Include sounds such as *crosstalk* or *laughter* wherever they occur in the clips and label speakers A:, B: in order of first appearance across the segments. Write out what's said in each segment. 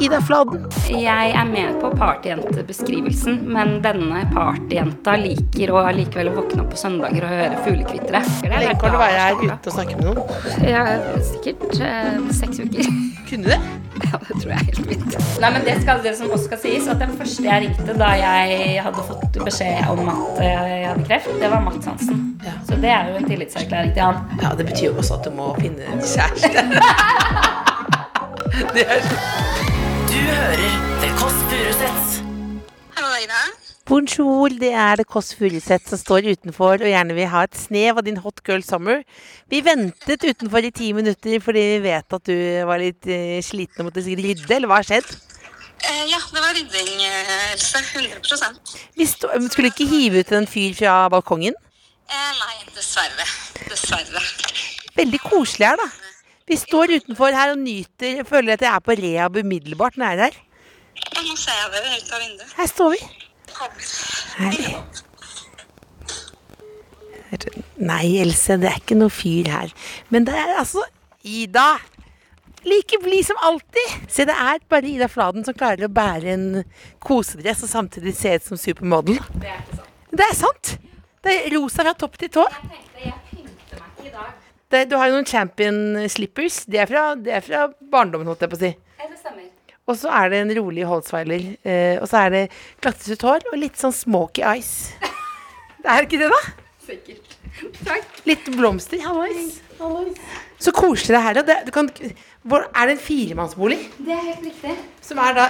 A: Ida Fladen.
B: Jeg er med på partyjentebeskrivelsen, men denne partyjenta liker å likevel våkne opp på søndager og høre fuglekvitre.
A: Hvor lenge kan du være her ute og snakke med noen?
B: Ja, sikkert eh, seks uker.
A: Kunne du det? *laughs*
B: Ja, det tror jeg er helt fint. Nei, men det, skal, det som også skal sies, at den første jeg ringte da jeg hadde fått beskjed om at jeg hadde kreft, det var Mats Hansen.
A: Ja.
B: Så det er jo en tillitserklæring til han.
A: Ja, det betyr jo også at du må finne en kjæreste. *laughs* det er
C: Du hører The Kåss Furuseths.
D: Hallo, Ida.
A: Bonjour, det er det Kåss Furuseth som står utenfor og gjerne vil ha et snev av din hot girl summer. Vi ventet utenfor i ti minutter fordi vi vet at du var litt eh, sliten og måtte rydde, eller hva har skjedd?
D: Eh, ja, det var rydding, eh, Else. 100
A: Vi stå, skulle ikke hive ut en fyr fra balkongen?
D: eh, Nei, dessverre. Dessverre.
A: Veldig koselig her, da. Vi står utenfor her og nyter. Jeg føler at jeg er på rehab umiddelbart når jeg er her.
D: Ja, nå ser jeg dere ut av vinduet.
A: Her står vi. Her. Nei, Else, det er ikke noe fyr her. Men det er altså Ida! Like blid som alltid. Se, det er bare Ida Fladen som klarer å bære en kosedress og samtidig se ut som supermodel.
B: Det er ikke sant.
A: Det er sant! Det er rosa fra topp til tå.
B: Jeg tenkte, jeg pynter meg ikke i dag.
A: Det, du har jo noen champion slippers. De er fra, de er fra barndommen, holdt jeg på å si.
B: Det stemmer.
A: Og så er det en rolig Holtzweiler. Eh, og så er det glattet hår og litt sånn smoky eyes. *laughs* Det er ikke det, da?
B: Sikkert. Takk.
A: Litt blomster. Hallois. Så koselig det her. Det, du kan, hvor, er det en firemannsbolig?
B: Det er helt riktig.
A: Som er da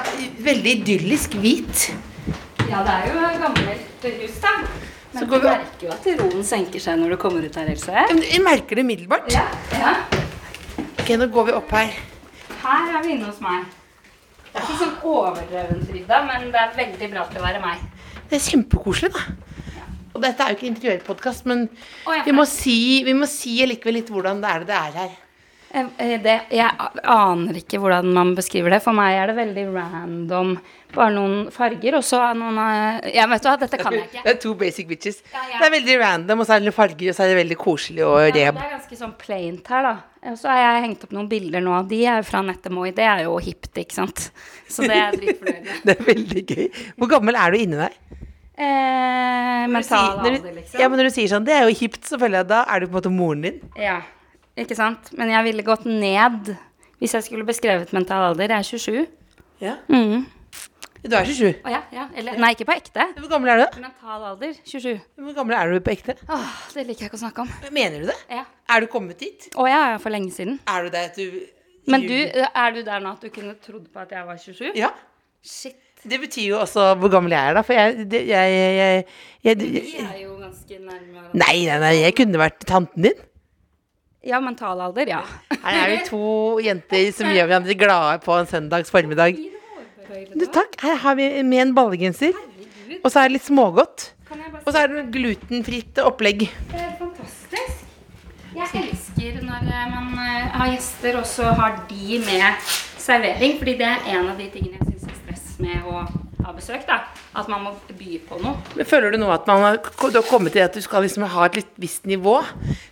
A: veldig idyllisk hvit.
B: Ja, det er jo gammelt hus, da.
A: Så
B: Men
A: går
B: du merker jo at roen senker seg når du kommer ut her, Else.
A: Jeg merker det umiddelbart.
B: Ja, ja.
A: Ok, Nå går vi opp her.
B: Her er vi inne hos meg. Det er ikke sånn overdreven Frida, men det er veldig bra til å være meg.
A: Det er kjempekoselig, da. Og dette er jo ikke interiørpodkast, men
B: ja,
A: vi må si, vi må si likevel litt hvordan det er det er her.
B: Eh, eh, Det, jeg aner ikke hvordan man beskriver det. For meg er det veldig random. Bare noen farger, og så er noen eh, Jeg vet hva, dette kan jeg ikke.
A: Det er to basic bitches.
B: Ja, ja.
A: Det er veldig random, og så er det noen farger, og så er det veldig koselig og
B: Ja, det er ganske sånn plaint her, da. Og så har jeg hengt opp noen bilder nå. De er jo fra Nette Moi. Det er jo hipt, ikke sant. Så det er jeg dritfornøyd med.
A: Det er veldig gøy. Hvor gammel er du inni deg?
B: Eh, mental alder, liksom.
A: Ja, men når du sier sånn, det er jo hipt, så føler jeg da er du på en måte moren din.
B: Ja, ikke sant? Men jeg ville gått ned hvis jeg skulle beskrevet mental alder. Jeg er 27.
A: Ja.
B: Mhm.
A: Du er 27.
B: Å ja, ja. Eller, nei, ikke på ekte.
A: Hvor gammel er du?
B: Mental alder 27.
A: Hvor gammel er du på ekte?
B: Åh, det liker jeg ikke å snakke om.
A: Mener du det?
B: Ja.
A: Er du kommet dit?
B: Å ja, for lenge siden.
A: Er du der at du
B: Men du, er du der nå at du kunne trodd på at jeg var 27?
A: Ja.
B: Shit.
A: Det betyr jo også hvor gammel jeg er, da. For jeg, det, jeg, jeg, jeg,
B: Vi er jo ganske nærme.
A: Nei, nei, nei, jeg kunne vært tanten din.
B: Ja, mental alder, ja.
A: Her er vi to jenter som gjør hverandre glade på en søndags formiddag. *laughs* Du, takk. Her har vi med en ballegenser. Og så er det litt smågodt. Og så er det glutenfritt opplegg.
B: Det er fantastisk. Jeg elsker når eh, man eh, har gjester, og så har de med servering. Fordi det er en av de tingene jeg syns er stress med å ha besøk. da. At man må by på noe.
A: Men Føler du nå at man har du har kommet til at du skal liksom ha et litt visst nivå?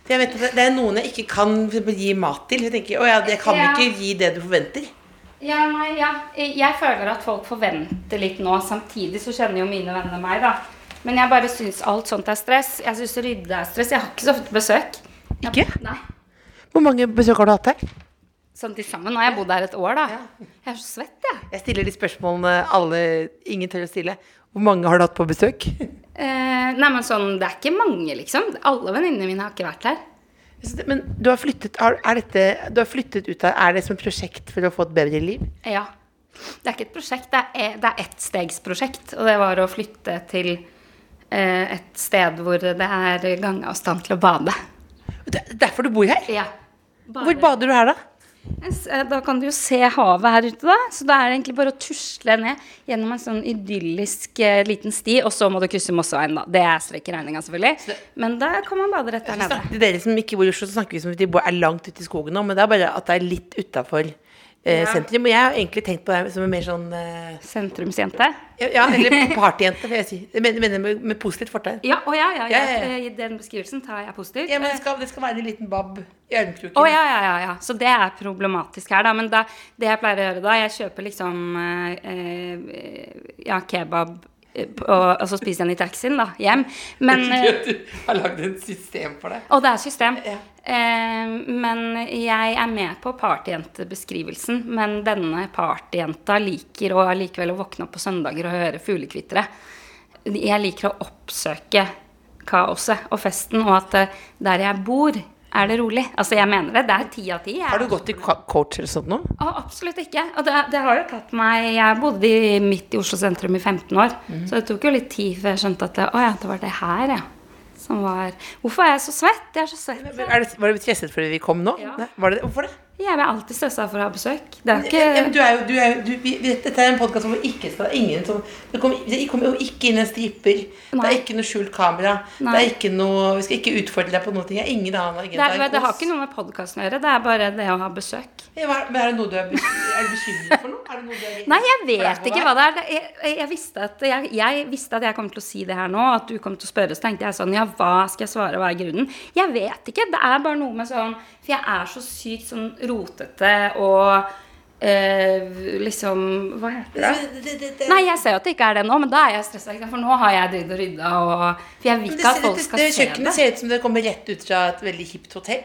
A: For jeg vet at Det er noen jeg ikke kan gi mat til. Jeg tenker, å ja, jeg kan
B: Ja.
A: ikke gi det du forventer.
B: Ja, nei, ja. Jeg føler at folk forventer litt nå. Samtidig så kjenner jo mine venner meg, da. Men jeg bare syns alt sånt er stress. Jeg syns rydde er stress. Jeg har ikke så ofte besøk. Jeg-
A: Ikke?
B: Nei.
A: Hvor mange besøk har du hatt her?
B: Sånn til sammen. Nå har jeg bodd her et år, da. Jeg er så svett, jeg.
A: Jeg stiller de spørsmålene alle ingen tør å stille. Hvor mange har du hatt på besøk?
B: Eh, nei, men sånn, det er ikke mange, liksom. Alle venninnene mine har ikke vært her.
A: Men du har flyttet, er er dette, du har flyttet ut her, er det som et prosjekt for å få et bedre liv?
B: Ja. Det er ikke et prosjekt, det er, det er ett stegsprosjekt. Og det var å flytte til eh, et sted hvor det er gangavstand til å bade.
A: Det er derfor du bor her?
B: Ja.
A: Hvor bader du her, da?
B: Eh, Da kan du jo se havet her ute, da. Så da er det egentlig bare å tusle ned gjennom en sånn idyllisk eh, liten sti, og så må du krysse Mosseveien, da. Det er strekk i regninga, selvfølgelig. Men da kan man bade rett der nede.
A: Til dere som ikke bor i Oslo, så snakker vi som de bor- er langt ute i skogen nå, men det er bare at det er litt utafor
B: Ja.
A: sentrum. Og jeg har egentlig tenkt på deg som en mer sånn uh...
B: Sentrumsjente.
A: Ja, eller *laughs* partyjente, vil jeg si. Mener, mener med, med positivt fortegn.
B: Ja, å ja, ja, ja. Eh, Den beskrivelsen tar jeg positivt.
A: Ja, men det
B: Eh,
A: skal, det skal være en liten bab i armkroken.
B: Å ja, ja, ja, ja. Så det er problematisk her, da. Men da, det jeg pleier å gjøre da, jeg kjøper liksom eh, eh, ja, kebab eh, og, og så spiser jeg den i taxien, da, hjem. Men *laughs*
A: Du har lagd et system for det.
B: Og det er system.
A: Ja.
B: Eh, men jeg er med på partijentebeskrivelsen. Men denne partyjenta liker å likevel å våkne opp på søndager og høre fuglekvitre. Jeg liker å oppsøke kaoset og festen, og at eh, der jeg bor, er det rolig. Altså, jeg mener det. Det er ti av ti.
A: Har du gått i coach eller sånt nå?
B: Å, absolutt ikke. Og det, det har jo tatt meg Jeg bodde i, midt i Oslo sentrum i 15 år.
A: mm.
B: Så det tok jo litt tid før jeg skjønte at det, å ja, det var det her, ja. Som var Hvorfor er jeg så svett? Jeg er så svett.
A: Er det, var du stresset fordi vi kom nå?
B: Ja.
A: Var det, hvorfor det?
B: Jeg er alltid stressa for å ha besøk. Det er ikke
A: du er jo, du er jo du, vi, Dette er en podkast hvor ikke skal ingen som Det kommer kommer jo ikke inn en stripper. Det er ikke noe skjult kamera. Det er ikke noe Vi skal ikke utfordre deg på noe. Jeg er ingen annen agenda.
B: det, er, det har ikke noe med podkasten å gjøre. Det er bare det å ha besøk.
A: Ja, Men er det noe du er, er bekymret for noe? Det noe er
B: Nei, jeg vet ikke hva det er. Jeg, jeg, visste at, jeg, jeg visste at jeg kom til å si det her nå, at du kom til å spørre. Så tenkte jeg sånn Ja, hva skal jeg svare? Hva er grunnen? Jeg vet ikke. Det er bare noe med sånn For jeg er så sykt sånn rotete og eh, liksom Hva heter det?
A: Det- det- det-
B: Nei, jeg ser jo at det ikke er det nå, men da er jeg stressa. For nå har jeg drevet og rydda, og For jeg vil ikke at folk
A: skal
B: skal
A: det,
B: se
A: kjøkkenet ser ut som det kommer rett ut fra et veldig hipt hotell.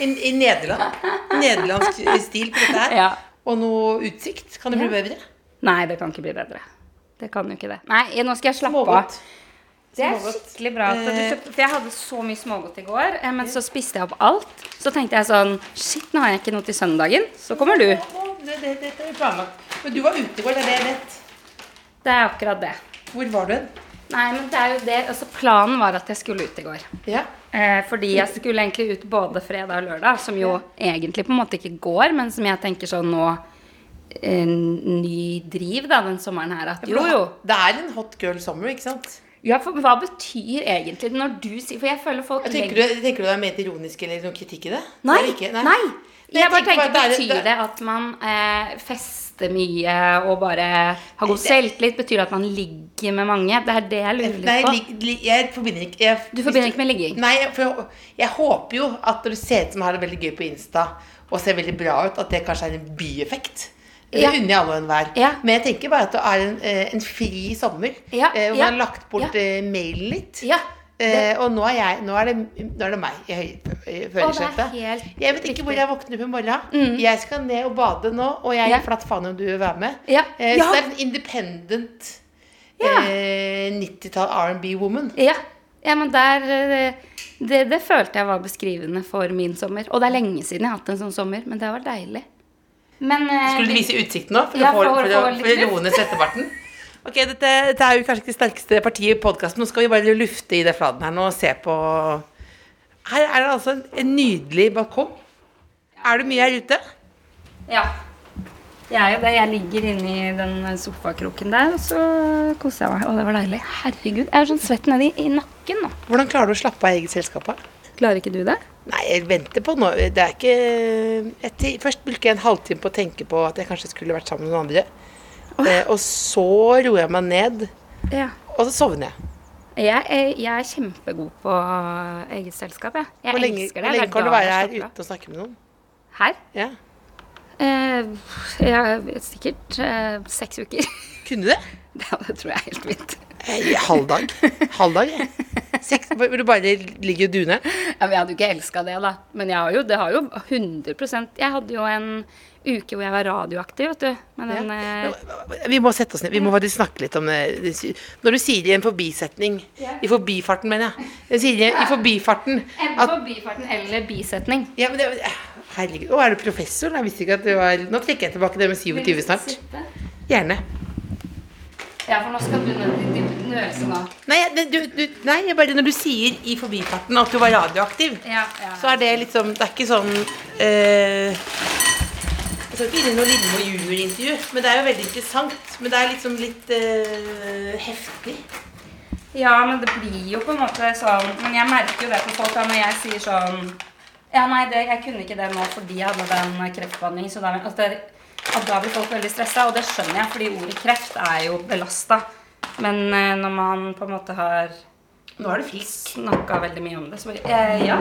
A: I, i Nederland. Nederlandsk stil på dette her.
B: Ja.
A: Og noe utsikt. Kan det bli bedre?
B: Nei, det kan ikke bli bedre. Det kan jo ikke det. Nei, nå skal jeg slappe av. Det er skikkelig bra.
A: Eh.
B: for jeg hadde så mye smågodt i går, eh, men så spiste jeg opp alt. Så tenkte jeg sånn Shit, nå har jeg ikke noe til søndagen. Så kommer du.
A: Det, det, det, det er planlagt. Men du var ute i går, det er det jeg vet.
B: Det er akkurat det.
A: Hvor var du hen?
B: Nei, men det er jo det. Altså, planen var at jeg skulle ut i går.
A: Ja.
B: Eh, fordi jeg skulle egentlig ut både fredag og lørdag, som jo egentlig på en måte ikke går, men som jeg tenker sånn nå En ny driv da, den sommeren her. At jo, jo.
A: Det er en hot girl summer, ikke sant?
B: Ja, for hva betyr egentlig det når du sier For jeg føler folk
A: Jeg tenker, du, tenker du det er ment ironisk eller noe kritikk i det?
B: Nei.
A: Det ikke-
B: nei.
A: Men
B: Jeg bare
A: tenker bare
B: Betyr det at man eh, fester mye og bare har god selvtillit? Betyr det at man ligger med mange? Det er det jeg lurer litt på.
A: Lig, lig, jeg forbinder ikke jeg,
B: Du forbinder ikke med ligging?
A: Nei, for jeg, jeg håper jo at når du ser ut som har det veldig gøy på Insta og ser veldig bra ut, at det kanskje er en bieffekt. Det
B: Ja.
A: unner jeg alle og enhver.
B: Ja.
A: Men jeg tenker bare at det er en, eh, en fri sommer.
B: Ja,
A: eh, Hvor man har lagt bort eh, mailen litt.
B: Ja,
A: Eh, og nå er, jeg, nå, er det, nå er det meg i
B: er
A: førersetet. Jeg vet ikke hvor jeg våkner opp i morgen. Jeg skal ned og bade nå, og jeg er flatt faen om du vil være med.
B: Ja.
A: Eh, Så det er en independent
B: Ja.
A: eh, 90-tall R&B-woman.
B: ja. ja men der det, det følte jeg var beskrivende for min sommer. Og det er lenge siden jeg har hatt en sånn sommer, men det var deilig. Men eh,
A: Skulle du vise utsikten nå? For,
B: Ja, for
A: for, for å roe ned svettebarten? *laughs* Ok, dette, dette er jo kanskje ikke det sterkeste partiet i podkasten. Nå skal vi bare lufte i det fladen her nå og se på Her er det altså en, en nydelig balkong. Er du mye her ute?
B: Ja. Jeg er jo det. Jeg ligger inni den sofakroken der, og så koser jeg meg. Å, det var deilig. Herregud. Jeg er sånn svett nedi i nakken nå.
A: Hvordan klarer du å slappe av i eget selskap?
B: Klarer ikke du det?
A: Nei, jeg venter på noe. Det er ikke jeg, Først bruker jeg en halvtime på å tenke på at jeg kanskje skulle vært sammen med noen andre. Eh, og så roer jeg meg ned,
B: Ja.
A: og så sovner jeg.
B: Jeg er, jeg er kjempegod på eget selskap, jeg. Jeg
A: Hvor lenge,
B: elsker det.
A: hvor lenge kan du være her uten å snakke med noen?
B: Her?
A: Ja.
B: Eh, ja sikkert eh, seks uker.
A: Kunne du det? *laughs*
B: Ja, det tror jeg er helt fint.
A: Eh, Halv dag. Halv dag, jeg. Seks, hvor du bare ligger og duner?
B: Ja, men jeg hadde jo ikke elska det, da. Men jeg har jo, det har jo 100% Jeg hadde jo en uke hvor jeg var radioaktiv, vet du. Men den
A: Ja.
B: eh,
A: Vi må sette oss ned. Vi må bare snakke litt om det. Når du sier i en forbisetning I forbifarten, mener jeg. Jeg sier i forbifarten
B: Enten
A: at
B: forbifarten eller bisetning.
A: ja, men det, Herregud. Å, er du professor? Jeg visste ikke at du var Nå trekker jeg tilbake det med 27 snart. Gjerne.
B: Ja, for nå skal du ned nøse nå.
A: Nei, du, du, nei, bare når du sier i forbifarten at du var radioaktiv,
B: Ja, ja.
A: så er det liksom Det er ikke sånn eh, Jeg skal ikke inn i noe Lindmo junior-intervju, men det er jo veldig interessant. Men det er liksom litt eh, heftig.
B: Ja, men det blir jo på en måte sånn Men jeg merker jo det på folk da når jeg sier sånn Ja, nei, det, jeg kunne ikke det nå fordi jeg hadde den kreftbehandlingen. Så da, altså, det, da blir folk veldig stressa, og det skjønner jeg, fordi ordet kreft er jo belasta. Men eh, når man på en måte har
A: Nå har du frisk.
B: snakka veldig mye om det, så bare eh, Ja.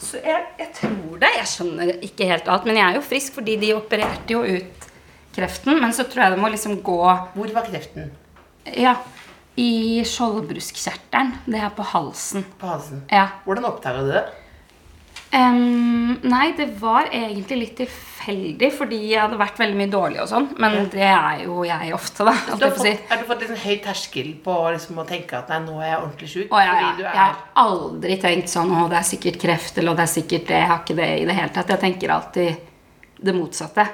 B: Så jeg, jeg tror det. Jeg skjønner ikke helt alt. Men jeg er jo frisk fordi de opererte jo ut kreften. Men så tror jeg det må liksom gå
A: Hvor var kreften?
B: Ja. I skjoldbruskkjertelen. Det er på halsen.
A: På halsen.
B: Ja.
A: Hvordan oppdaga du det?
B: Em, nei, det var egentlig litt tilfeldig, fordi jeg hadde vært veldig mye dårlig og sånn. Men det er jo jeg ofte, da.
A: Du har
B: fått, si.
A: har du fått litt sånn høy terskel på liksom, å tenke at nei, nå er jeg ordentlig sjuk?
B: Ja, ja.
A: Er...
B: Jeg har aldri tenkt sånn Å, det er sikkert kreft, eller «Å, det er sikkert det. Jeg har ikke det i det hele tatt. Jeg tenker alltid det motsatte.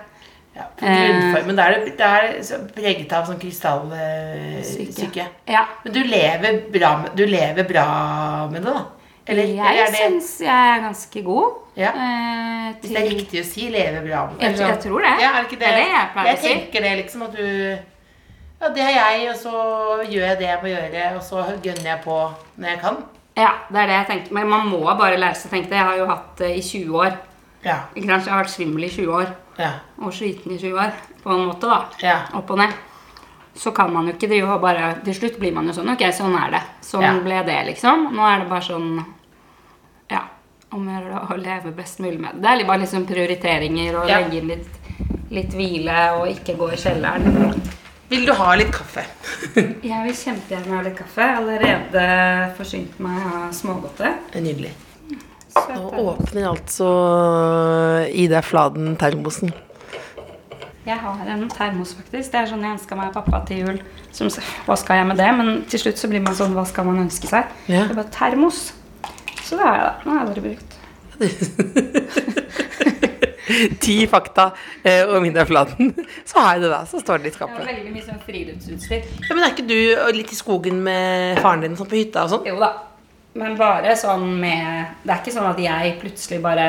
A: ja, grunnformen. Er det, det er preget av sånn krystallsyke.
B: Ja.
A: Men du lever, bra du lever bra med det, da? Eller, eller
B: jeg
A: er det,
B: syns jeg er ganske god.
A: Ja.
B: eh,
A: hvis det er riktig å si 'leve bra
B: Jeg- jeg tror det.
A: Ja, er det det?
B: Det er det jeg pleier å si.
A: tenker det, liksom, at du Ja, det har jeg, og så gjør jeg det jeg må gjøre, og så gønner jeg på når jeg kan.
B: Ja, det er det jeg tenker. Men man må bare lære seg å tenke det. Jeg har jo hatt det i 20 år.
A: Ja.
B: Ikke sant? Jeg har vært svimmel i 20 år.
A: Ja.
B: Og sliten i 20 år. På en måte, da.
A: Ja.
B: Opp og ned. Så kan man jo ikke drive og bare Til slutt blir man jo sånn. Ok, sånn er det. Sånn ble det, liksom. Nå er det bare sånn. Om å leve best mulig med det. Det er litt- bare liksom prioriteringer og
A: Ja.
B: legge inn litt, litt hvile og ikke gå i kjelleren.
A: Vil du ha litt kaffe? *laughs*
B: Jeg vil kjempegjerne ha litt kaffe. Allerede forsynt meg av smågodtet.
A: Nydelig.
B: Så
A: Nå åpner altså Ida Fladen termosen.
B: Jeg har en termos, faktisk. Det er sånn jeg ønska meg pappa til jul. Som, hva skal jeg med det? Men til slutt så blir man sånn Hva skal man ønske seg?
A: Ja.
B: Det er bare termos. Så det har jeg, da. Nå har jeg aldri brukt. *laughs*
A: Ti fakta eh, om Ida Flaten, *laughs* Så har jeg det, da. Så står det i
B: skapet. Det
A: skapet.
B: veldig mye sånn friluftsutstyr.
A: Ja, men er ikke du litt i skogen med faren din sånn på hytta og sånn?
B: Jo da. Men bare sånn med Det er ikke sånn at jeg plutselig bare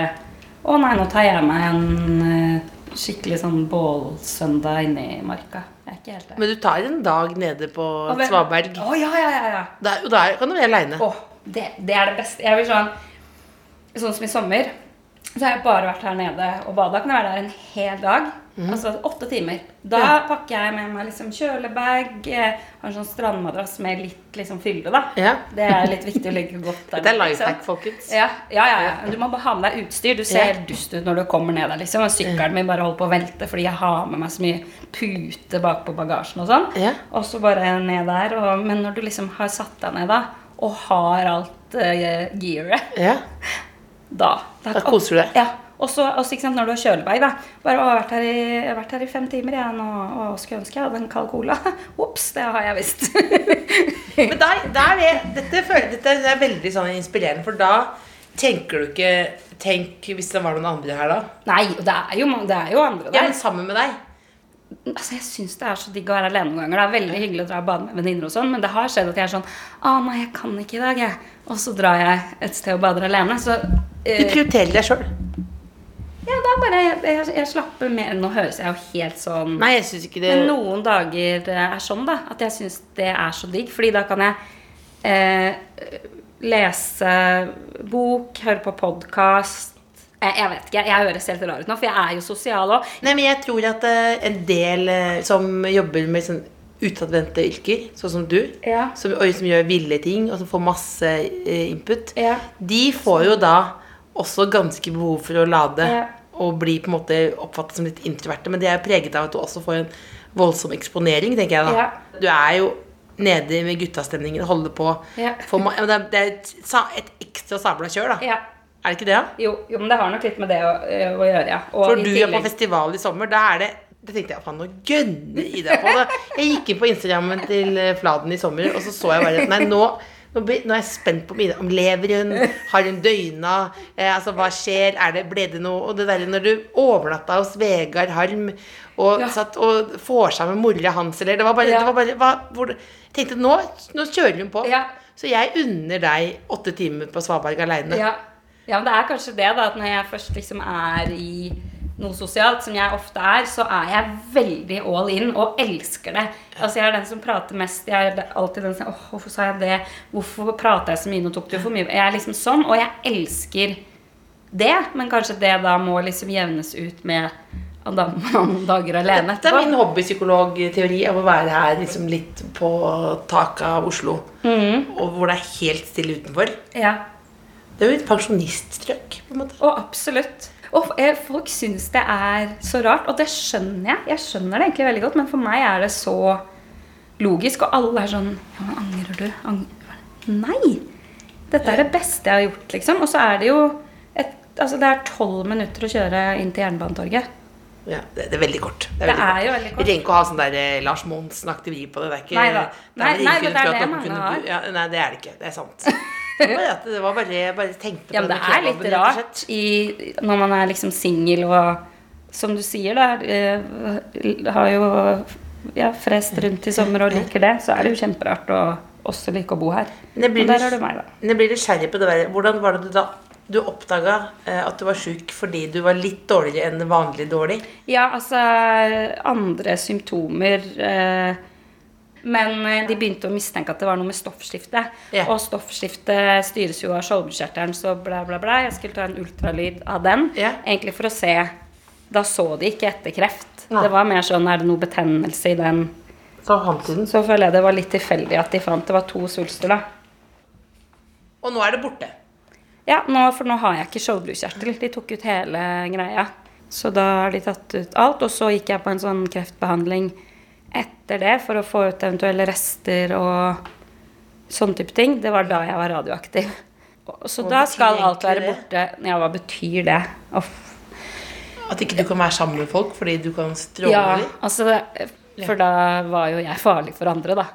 B: Å nei, nå tar jeg meg en eh, skikkelig sånn bålsøndag inne i marka. Ikke helt det.
A: Men du tar en dag nede på Svaberg.
B: Å ja, ja, ja, ja.
A: Der, og der kan du være aleine.
B: Det, det er det beste. Jeg vil sånn Sånn som i sommer, så har jeg bare vært her nede og bada. Kan jeg være der en hel dag. Altså åtte timer. Da
A: Ja.
B: pakker jeg med meg liksom kjølebag, eh, har en sånn strandmadrass med litt liksom fylde, da.
A: Ja.
B: Det er litt viktig å legge godt *laughs* der.
A: Det er life hack, folkens.
B: Ja, ja, ja, ja. Du må bare ha med deg utstyr. Du ser helt dust ut når du kommer ned der. liksom Og Sykkelen min bare holder på å velte fordi jeg har med meg så mye pute bak på bagasjen og sånn.
A: Ja.
B: Og så bare ned der. Og, men når du liksom har satt deg ned da, og har alt uh, gearet, *laughs*
A: Ja.
B: da
A: Da koser du deg.
B: Ja. Og så når du har kjølevei. da. Bare, å, jeg, har vært her i, jeg har vært her i fem timer, jeg nå. Og skulle ønske jeg hadde en kald cola. *laughs* Ops, det har jeg visst. *laughs*
A: Men da, da er det, dette, føler, dette er veldig sånn inspirerende, for da tenker du ikke Tenk hvis det var noen andre her da.
B: Nei, det er jo, det er jo andre
A: Ja,
B: der.
A: men sammen med deg.
B: Altså, Jeg syns det er så digg å være alene noen ganger. Det er veldig hyggelig å dra og bade med venninner og sånn, men det har skjedd at jeg er sånn Å nei, jeg kan ikke i dag, jeg. Og så drar jeg et sted og bader alene. Så
A: Du
B: eh,
A: prioriterer deg sjøl.
B: ja, da bare jeg, jeg slapper mer Nå høres jeg jo helt sånn
A: Nei, jeg syns ikke det
B: Men noen dager eh, er sånn, da. At jeg syns det er så digg. Fordi da kan jeg uh, lese bok, høre på podkast jeg, jeg vet ikke. Jeg høres helt rar ut nå, for jeg er jo sosial òg.
A: Nei, men jeg tror at eh, en del eh, som jobber med sånn utadvendte yrker, sånn som du,
B: Ja.
A: som, og som gjør ville ting, og som får masse eh, input,
B: Ja.
A: de får jo da også ganske behov for å lade
B: Ja.
A: og bli på en måte oppfattet som litt introverte. Men det er preget av at du også får en voldsom eksponering, tenker jeg da.
B: Ja.
A: Du er jo nede med guttastemningen holder på.
B: Ja.
A: For det er et, et ekstra sabla kjør, da. Er det ikke det?
B: Jo, jo, men det har nok litt med det å, eh, å gjøre, ja. Og
A: For
B: i
A: du er på festival i sommer, da er det det tenkte jeg faen, nå gønner Ida på det. Jeg gikk inn på Instagrammen til eh, Fladen i sommer, og så så jeg bare Nei, nå, nå, nå er jeg spent på om Om lever hun? Har hun døgna? Eh, altså, hva skjer? Er det, ble det noe? Og det der når du overnatta hos Vegard Harm og
B: Ja.
A: satt og får sammen mora hans, eller Det var bare,
B: Ja.
A: det var bare hva, hvor, Jeg tenkte nå, nå kjører hun på.
B: Ja.
A: Så jeg unner deg åtte timer på Svaberg aleine.
B: Ja. Ja, men det er kanskje det, da. At når jeg først liksom er i noe sosialt, som jeg ofte er, så er jeg veldig all in og elsker det. Altså Jeg er den som prater mest. Jeg er alltid den som Åh, hvorfor sa jeg det? Hvorfor prata jeg så mye? Nå tok du for mye. Jeg er liksom sånn, og jeg elsker det. Men kanskje det da må liksom jevnes ut med noen dager alene
A: Dette er min hobbypsykologteori av å være her liksom litt på taket av Oslo.
B: Mm.
A: Og hvor det er helt stille utenfor.
B: Ja.
A: Det er jo et pensjoniststrøk. på en måte.
B: Og absolutt. Og eh, folk syns det er så rart, og det skjønner jeg. Jeg skjønner det egentlig veldig godt, men for meg er det så logisk, og alle er sånn Ja, men angrer du? Angrer. Nei! Dette er det beste jeg har gjort, liksom. Og så er det jo et, Altså, det er tolv minutter å kjøre inn til Jernbanetorget.
A: Ja, det, det er veldig kort.
B: Det er jo veldig kort.
A: Vi trenger ikke å ha sånn der eh, Lars Monsen-aktig vri på det. Det er ikke
B: Nei da.
A: det er
B: Nei, nei, men det er det mange har.
A: Ja, nei, det er det ikke. Det er sant. *laughs* Det var, at det var bare, jeg bare tenkte på
B: Ja, men det
A: den
B: er litt rart i, når man er liksom singel og Som du sier, da. eh, Har jo ja, frest rundt i sommer og liker det. Så er det jo kjemperart å også like å bo her.
A: Men
B: Og der har du meg, da.
A: Jeg blir nysgjerrig på det der. Hvordan var det du da du oppdaga eh, at du var sjuk fordi du var litt dårligere enn vanlig dårlig?
B: Ja, altså andre symptomer eh, Men eh, de begynte å mistenke at det var noe med stoffskiftet.
A: Yeah.
B: Og stoffskiftet styres jo av skjoldbruskkjertelen, så bla, bla, bla. Jeg skulle ta en ultralyd av den.
A: yeah.
B: Egentlig for å se Da så de ikke etter kreft.
A: Nei.
B: Det var mer sånn Er det noe betennelse i den?
A: Så.
B: Så føler jeg det var litt tilfeldig at de fant det var to svulster, da.
A: Og nå er det borte.
B: Ja, nå, for nå har jeg ikke skjoldbruskkjertel. De tok ut hele greia. Så da har de tatt ut alt. Og så gikk jeg på en sånn kreftbehandling etter det for å få ut eventuelle rester og sånn type ting. Det var da jeg var radioaktiv. Så
A: Hva
B: da skal alt være borte. Ja, hva betyr det? Uff.
A: At ikke du kan være sammen med folk fordi du kan stråle
B: Ja, altså For da var jo jeg farlig for andre, da.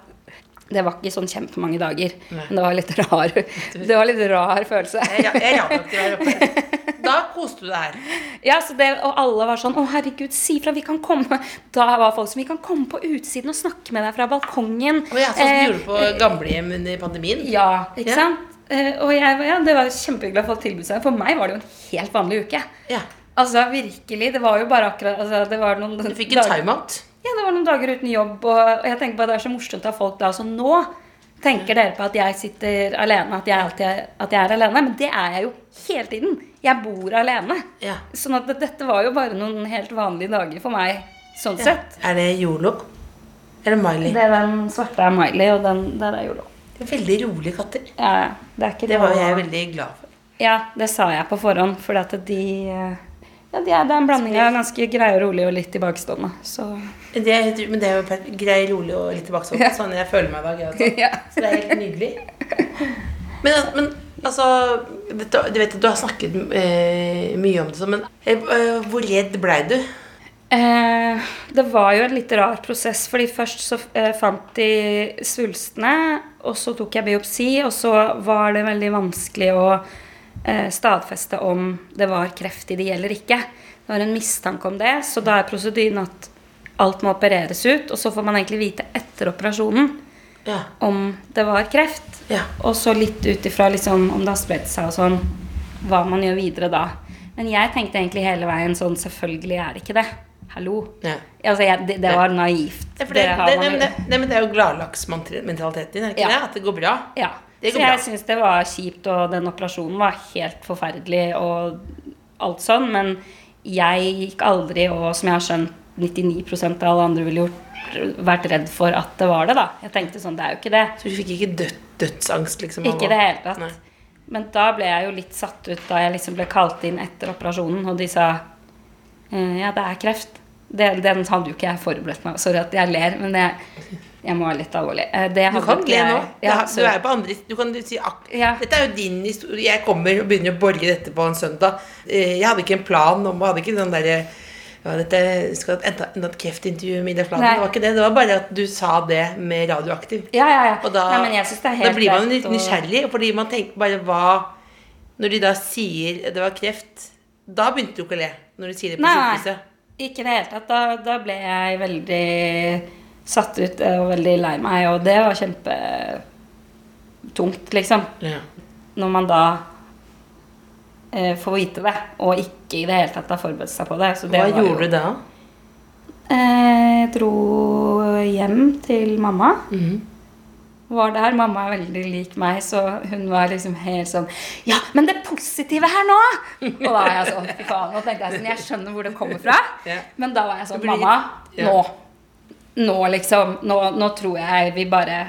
B: Det var ikke sånn kjempemange dager.
A: Nei.
B: Men det var litt *laughs* rar Det var litt rar følelse.
A: Jeg jeg, jeg jeg. *laughs* Da koste du deg her.
B: Ja, så det, Og alle var sånn 'Å, herregud, si fra, vi kan komme' Da var folk som 'Vi kan komme på utsiden og snakke med deg fra balkongen'.
A: Og jeg sånn som
B: Eh,
A: du gjorde på gamlehjem under pandemien.
B: Ja, ikke
A: Ja.
B: sant? Eh, og ja, det var kjempehyggelig folk tilbød seg. For meg var det jo en helt vanlig uke.
A: Ja.
B: Altså, virkelig. Det var jo bare akkurat altså, det var noen
A: Du fikk en timeout.
B: Ja, det var noen dager uten jobb, og jeg tenker på at det er så morsomt at folk da Så nå tenker dere på at jeg sitter alene, at jeg alltid er, at jeg er alene. Men det er jeg jo hele tiden. Jeg bor alene.
A: Ja.
B: Sånn at dette var jo bare noen helt vanlige dager for meg, sånn sett.
A: Er det Yolo? Eller Miley?
B: Det er den svarte er Miley, og den der er Yolo.
A: Det er veldig rolige katter.
B: Ja, ja. det er ikke
A: Det var jeg veldig glad for.
B: Ja, det sa jeg på forhånd, fordi at de eh, Ja, det er, det er en blanding av ganske grei og rolig og litt tilbakestående. Så
A: Det er, men det er jo grei, rolig og litt tilbakestående.
B: Ja.
A: Sånn jeg føler meg i dag.
B: ja. *laughs*
A: Så det er helt nydelig. Men, men altså Du vet at du har snakket eh, mye om det, men eh, eh, hvor redd blei du?
B: Eh, det var jo en litt rar prosess, fordi først så eh, fant de svulstene, og så tok jeg biopsi, og så var det veldig vanskelig å stadfeste om det var kreft i de eller ikke. Det var en mistanke om det, så da er prosedyren at alt må opereres ut, og så får man egentlig vite etter operasjonen
A: Ja.
B: om det var kreft.
A: Ja.
B: Og så litt ut ifra liksom, om det har spredt seg og sånn, hva man gjør videre da. Men jeg tenkte egentlig hele veien sånn Selvfølgelig er det ikke det. Hallo.
A: Ja.
B: Altså, jeg, det, det var naivt.
A: Det, for det, det, det, det, det, det er jo gladlaksmentaliteten din, er det ikke
B: Ja.
A: det? At det går bra?
B: ja.
A: Det
B: jeg syns det var kjipt, og den operasjonen var helt forferdelig og alt sånn, men jeg gikk aldri, og som jeg har skjønt 99% av alle andre ville gjort, vært redd for at det var det, da. Jeg tenkte sånn, det er jo ikke det.
A: Så du fikk ikke død, dødsangst, liksom?
B: Ikke i det hele tatt.
A: Nei.
B: Men da ble jeg jo litt satt ut da jeg liksom ble kalt inn etter operasjonen, og de sa eh, ja, det er kreft. Det, den hadde jo ikke jeg forberedt meg Sorry at jeg ler, men jeg, jeg må være litt alvorlig. Eh, Det
A: Du kan le nå.
B: Ja,
A: du
B: er
A: er på andre Du kan si
B: Ja.
A: Dette er jo din historie. Jeg kommer og begynner å borge dette på en søndag. Eh, Jeg hadde ikke en plan om Hadde ikke den derre ja, dette skal enda, enda et kreftintervju med Ida Fladen. Det var ikke det. Det var bare at du sa det med radioaktiv.
B: Ja, ja, ja.
A: Og da,
B: Nei,
A: da blir man litt nysgjerrig, fordi man tenker bare hva Når de da sier det var kreft, da begynte du ikke å le. Når de sier det på sykehuset.
B: Nei, ikke i det hele tatt. Da, da ble jeg veldig satt ut og veldig lei meg, og det var kjempetungt, liksom.
A: Ja.
B: Når man da eh, får vite det, og ikke i det hele tatt har forberedt seg på det. Så det
A: Hva gjorde
B: jo,
A: du da?
B: Eh, dro hjem til mamma.
A: Mhm.
B: Var der. Mamma er veldig lik meg, så hun var liksom helt sånn Ja, men det positive her nå! Og da er jeg sånn Fy faen. Nå tenkte jeg sånn Jeg skjønner hvor det kommer fra. Men da var jeg sånn Mamma, nå. Nå liksom Nå, nå tror jeg vi bare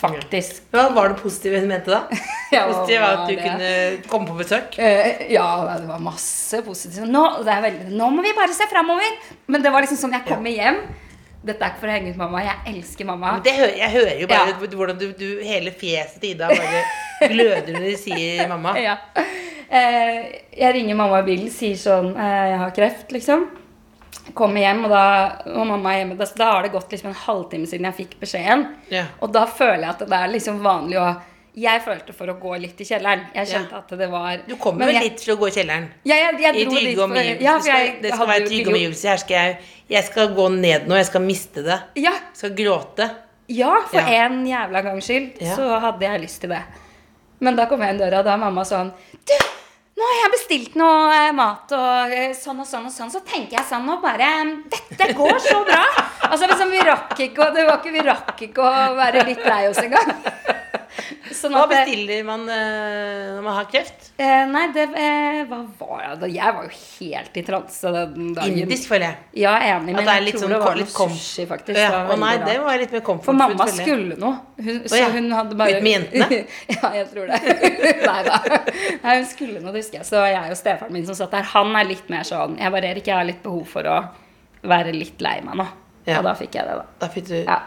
B: faktisk
A: Hva var det positive hun mente da? *laughs*
B: Ja,
A: Positive var at du
B: det?
A: kunne komme på besøk?
B: Uh, ja, det var masse positivt. Nå, det veldig, nå må vi bare se framover! Men det var liksom sånn jeg kommer hjem. Dette er ikke for å henge ut mamma. Jeg elsker mamma.
A: Hører, jeg hører jo bare
B: Ja.
A: hvordan du, du Hele fjeset til Ida bare gløder når du sier mamma. *laughs*
B: Ja. Eh, jeg ringer mamma i bilen, sier sånn eh, Jeg har kreft, liksom. Kommer hjem, og da og mamma er hjemme. Da, da har det gått liksom en halvtime siden jeg fikk beskjeden.
A: Yeah.
B: Og da føler jeg at det er liksom vanlig å Jeg følte for å gå litt i kjelleren. Jeg kjente at det var
A: Du kommer vel litt til å gå i kjelleren?
B: Ja, jeg, jeg
A: I
B: dro dit
A: trygge omgivelser.
B: Ja,
A: Det skal,
B: jeg
A: det skal
B: hadde
A: være trygge omgivelser. Her skal jeg Jeg skal gå ned nå. Jeg skal miste det.
B: Ja,
A: Jeg skal gråte.
B: Ja, for
A: Ja.
B: en jævla gangs skyld
A: Ja.
B: så hadde jeg lyst til det. Men da kom jeg inn døra, og da er mamma sånn Du, nå har jeg bestilt noe eh, mat og eh, sånn og sånn og sånn. Så tenker jeg sånn og bare Dette går så bra! Altså liksom, vi rakk ikke det var ikke, vi rakk ikke å være litt lei oss engang. Sånn
A: Hva bestiller man eh, når man har kreft?
B: Eh, nei, det eh, Hva var det? da? Jeg var jo helt i transe den dagen.
A: Indisk, føler jeg.
B: Ja, enig, men jeg tror
A: sånn
B: det var
A: litt
B: sushi, faktisk.
A: Ja, å nei, det var litt mer comfort
B: For mamma
A: food,
B: skulle noe. Hun, så
A: ja.
B: hun hadde bare
A: Ut med jentene? *laughs*
B: ja, jeg tror det. *laughs* Nei da. Nei, hun skulle noe, det husker jeg. Så jeg og stefaren min som satt der, han er litt mer sånn Jeg bare Erik, jeg har litt behov for å være litt lei meg nå.
A: Ja.
B: Og da fikk jeg det, da.
A: Da fikk du
B: Ja.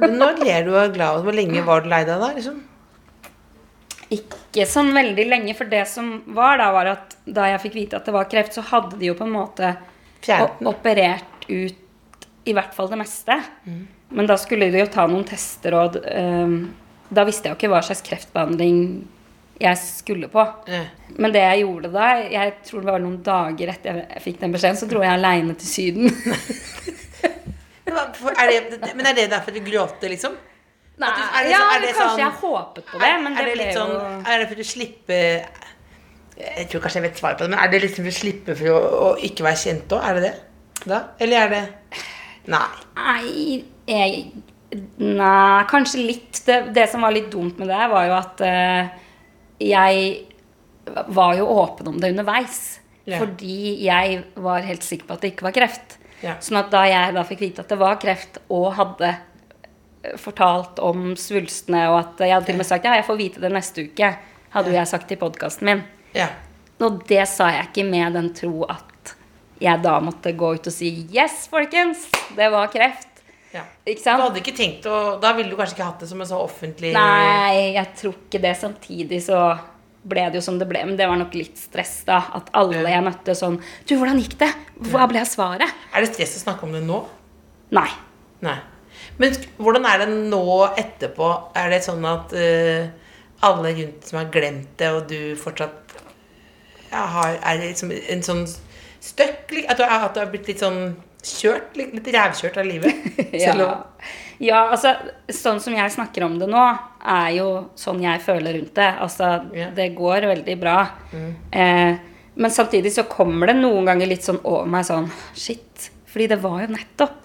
A: Men nå ler du og er glad. Hvor lenge var du lei deg da? liksom?
B: Ikke sånn veldig lenge, for det som var da, var at da jeg fikk vite at det var kreft, så hadde de jo på en måte operert ut i hvert fall det meste. Men da skulle de jo ta noen tester, og um, da visste jeg jo ikke hva slags kreftbehandling jeg skulle på.
A: Mm.
B: Men det jeg gjorde da, jeg tror det var noen dager etter jeg fikk den beskjeden, så dro jeg aleine til Syden. *laughs*
A: Er det, men er det derfor du gråter, liksom?
B: Nei,
A: du- er det
B: ja,
A: er det
B: kanskje
A: sånn-
B: jeg håpet på det, men det, ble
A: litt
B: jo
A: sånn, Er det for å slippe Jeg tror kanskje jeg vet svaret på det, men er det liksom for å slippe for å, å ikke være kjent òg? Er det det? Da? Eller er det Nei.
B: Nei, jeg, nei kanskje litt. Det, det som var litt dumt med det, var jo at uh, jeg var jo åpen om det underveis.
A: Ja.
B: Fordi jeg var helt sikker på at det ikke var kreft.
A: Ja.
B: Sånn at da jeg da fikk vite at det var kreft, og hadde eh, fortalt om svulstene, og at jeg hadde til og med sagt ja, jeg får vite det neste uke, hadde jo jeg sagt i podkasten min.
A: Ja.
B: Og det sa jeg ikke med den tro at jeg da måtte gå ut og si Yes, folkens! Det var kreft.
A: ja.
B: Ikke
A: Du hadde ikke tenkt å Da ville du kanskje ikke hatt det som en så offentlig
B: Nei, jeg tror ikke det. Samtidig så ble det jo som det ble. Men det var nok litt stress, da. At alle jeg møtte sånn Du, hvordan gikk det? Hva ble svaret?
A: Er det stress å snakke om det nå?
B: Nei.
A: Nei. Men hvordan er det nå etterpå? Er det sånn at uh, alle rundt som har glemt det, og du fortsatt ja, har, er det liksom en sånn støkk? At du, har blitt litt sånn kjørt? Litt, litt rævkjørt av livet? *laughs*
B: Ja. Ja, altså sånn som jeg snakker om det nå, er jo sånn jeg føler rundt det. Altså,
A: yeah.
B: det går veldig bra. Eh, men samtidig så kommer det noen ganger litt sånn over meg sånn Shit. Fordi det var jo nettopp.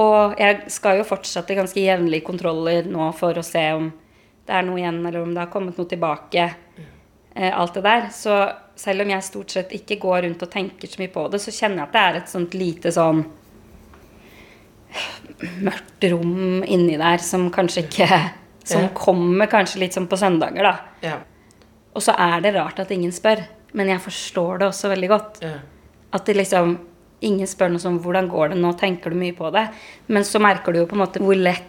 B: Og jeg skal jo fortsette ganske jevnlige kontroller nå for å se om det er noe igjen, eller om det har kommet noe tilbake. Eh, alt det der. Så selv om jeg stort sett ikke går rundt og tenker så mye på det, så kjenner jeg at det er et sånt lite sånn mørkt rom inni der som kanskje ikke Som
A: Ja.
B: kommer kanskje litt sånn på søndager, da.
A: Ja.
B: Og så er det rart at ingen spør. Men jeg forstår det også veldig godt.
A: ja.
B: At det liksom Ingen spør noe som 'Hvordan går det nå?' Tenker du mye på det? Men så merker du jo på en måte hvor lett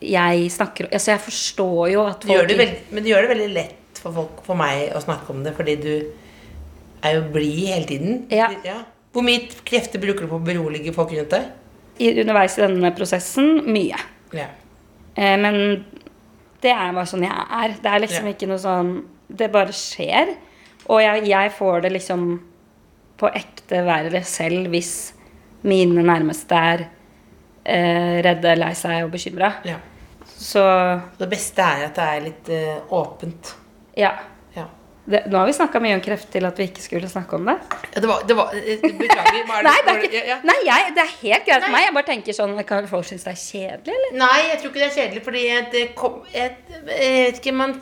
B: jeg snakker Altså, jeg forstår jo at
A: Du gjør det veldig, men du gjør det veldig lett for, folk, for meg å snakke om det, fordi du er jo blid hele tiden.
B: Ja.
A: Hvor mye krefter bruker du på å berolige folk rundt deg?
B: Underveis i denne prosessen mye.
A: Yeah.
B: Eh, men det er bare sånn jeg er. Det er liksom
A: yeah.
B: ikke noe sånn Det bare skjer. Og jeg, jeg får det liksom på ekte verre selv hvis mine nærmeste er eh, redde, lei seg og bekymra.
A: Yeah.
B: Så
A: Det beste er at det er litt eh, åpent.
B: ja. Det, Nå har vi snakka mye om kreft til at vi ikke skulle snakke om det.
A: Ja, det var, det var eh, Beklager. Var *laughs*
B: Nei, det er, ikke,
A: ja,
B: nei jeg, det er helt greit for meg. Jeg bare tenker sånn Kan folk synes det er kjedelig, eller?
A: Nei, jeg tror ikke det er kjedelig, fordi det kom, jeg, jeg vet ikke, man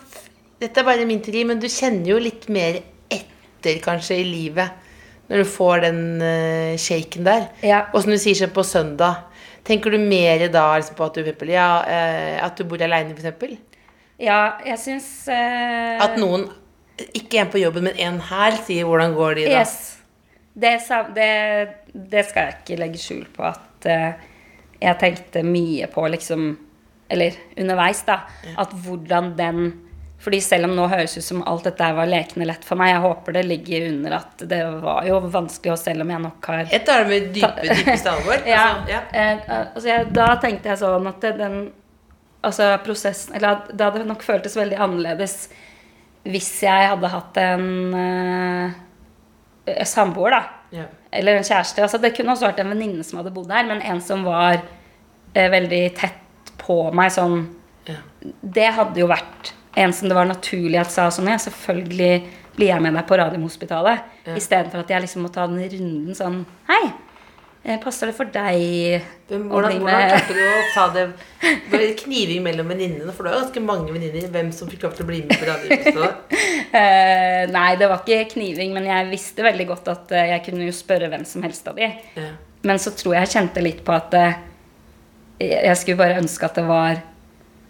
A: Dette er bare min teori, men du kjenner jo litt mer etter, kanskje, i livet. Når du får den uh, shaken der.
B: Ja.
A: Og som du sier sånn på søndag. Tenker du mer da liksom, på at du, eksempel, ja, uh, at du bor aleine, f.eks.?
B: Ja, jeg syns uh...
A: At noen, ikke en på jobben, men en her, sier 'hvordan går de', i dag'?
B: Yes. Det, det, det skal jeg ikke legge skjul på at uh, jeg tenkte mye på, liksom Eller underveis, da. At hvordan den fordi selv om nå høres ut som alt dette var lekende lett for meg, jeg håper det ligger under at det var jo vanskelig, og selv om jeg nok har
A: Jeg tar det med dype, dypeste alvor. *laughs*
B: ja,
A: Altså, ja.
B: eh, altså jeg, da tenkte jeg sånn at den Altså prosessen Eller at det nok føltes veldig annerledes hvis jeg hadde hatt en uh, samboer, da.
A: Yeah.
B: Eller en kjæreste. Altså, det kunne også vært en venninne som hadde bodd her, men en som var uh, veldig tett på meg sånn
A: yeah.
B: Det hadde jo vært en som det var naturlig at sa sånn Ja, selvfølgelig blir jeg med deg på Radiumhospitalet.
A: Ja.
B: Istedenfor at jeg liksom må ta den runden sånn Hei, passer det for deg
A: hvordan, hvordan klarte du å ta det Kniving mellom venninnene? For du har ganske mange venninner. Hvem som fikk lov til å bli med på radioepisoden? *laughs*
B: Eh, Nei, det var ikke kniving, men jeg visste veldig godt at eh, jeg kunne jo spørre hvem som helst av de.
A: Ja.
B: Men så tror jeg jeg kjente litt på at eh, jeg skulle bare ønske at det var